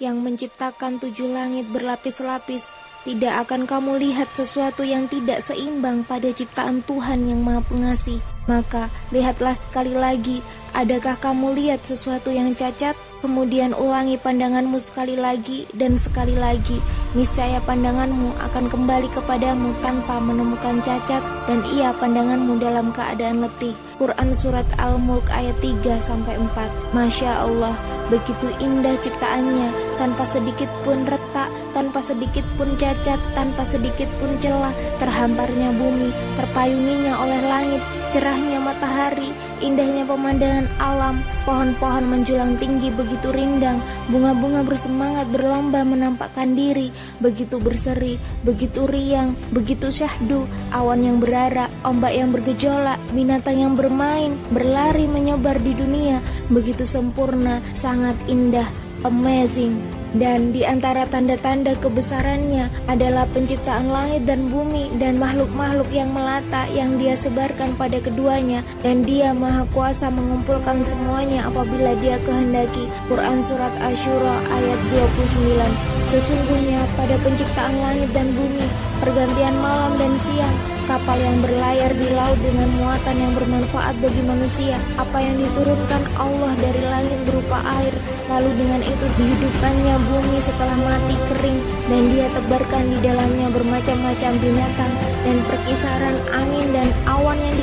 yang menciptakan tujuh langit berlapis-lapis. Tidak akan kamu lihat sesuatu yang tidak seimbang pada ciptaan Tuhan yang Maha Pengasih. Maka, lihatlah sekali lagi, adakah kamu lihat sesuatu yang cacat? Kemudian ulangi pandanganmu sekali lagi dan sekali lagi. Niscaya pandanganmu akan kembali kepadamu tanpa menemukan cacat dan ia pandanganmu dalam keadaan letih. Quran Surat Al-Mulk ayat 3 sampai 4. Masya Allah, begitu indah ciptaannya, tanpa sedikit pun retak, tanpa sedikit pun cacat, tanpa sedikit pun celah, terhamparnya bumi, terpayunginya oleh langit, cerahnya matahari, indahnya pemandangan alam, pohon-pohon menjulang tinggi begitu rindang, bunga-bunga bersemangat berlomba menampakkan diri, begitu berseri, begitu riang, begitu syahdu, awan yang berara, ombak yang bergejolak, binatang yang bermain, berlari menyebar di dunia, begitu sempurna, sangat indah, amazing. Dan di antara tanda-tanda kebesarannya adalah penciptaan langit dan bumi dan makhluk-makhluk yang melata yang dia sebarkan pada keduanya dan dia maha kuasa mengumpulkan semuanya apabila dia kehendaki. Quran Surat Ashura ayat 29 Sesungguhnya pada penciptaan langit dan bumi, pergantian malam dan siang, kapal yang berlayar di laut dengan muatan yang bermanfaat bagi manusia. Apa yang diturunkan Allah dari langit berupa air, lalu dengan itu dihidupkannya bumi setelah mati kering dan dia tebarkan di dalamnya bermacam-macam binatang dan perkisaran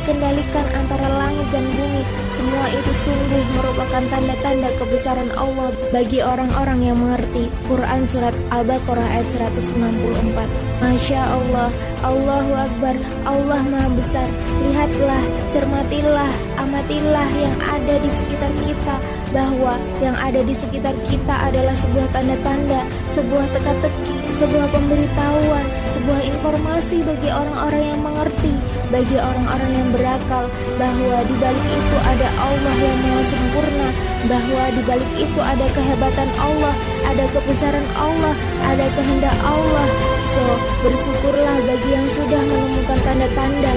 dikendalikan antara langit dan bumi. Semua itu sungguh merupakan tanda-tanda kebesaran Allah bagi orang-orang yang mengerti. Quran Surat Al-Baqarah ayat 164 Masya Allah, Allahu Akbar, Allah Maha Besar. Lihatlah, cermatilah, amatilah yang ada di sekitar kita, bahwa yang ada di sekitar kita adalah sebuah tanda-tanda, sebuah teka-teki, sebuah pemberitahuan, sebuah informasi bagi orang-orang yang mengerti, bagi orang-orang yang berakal, bahwa di balik itu ada Allah yang Maha Sempurna, bahwa di balik itu ada kehebatan Allah, ada kebesaran Allah, ada kehendak Allah. So, bersyukurlah bagi yang sudah menemukan tanda-tanda,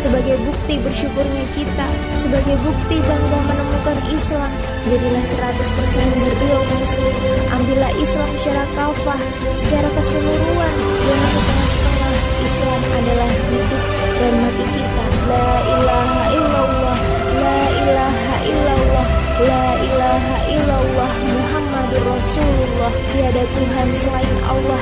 sebagai bukti bersyukurnya kita, sebagai bukti bangga menemukan Islam. Jadilah 100% berreal muslim. Ambillah Islam secara kafah, secara keseluruhan, jangan setengah-setengah. Islam adalah hidup dan mati kita. La ilaha illallah, la ilaha illallah, la ilaha illallah Muhammadur Rasulullah. Tiada Tuhan selain dan Muhammad Allah.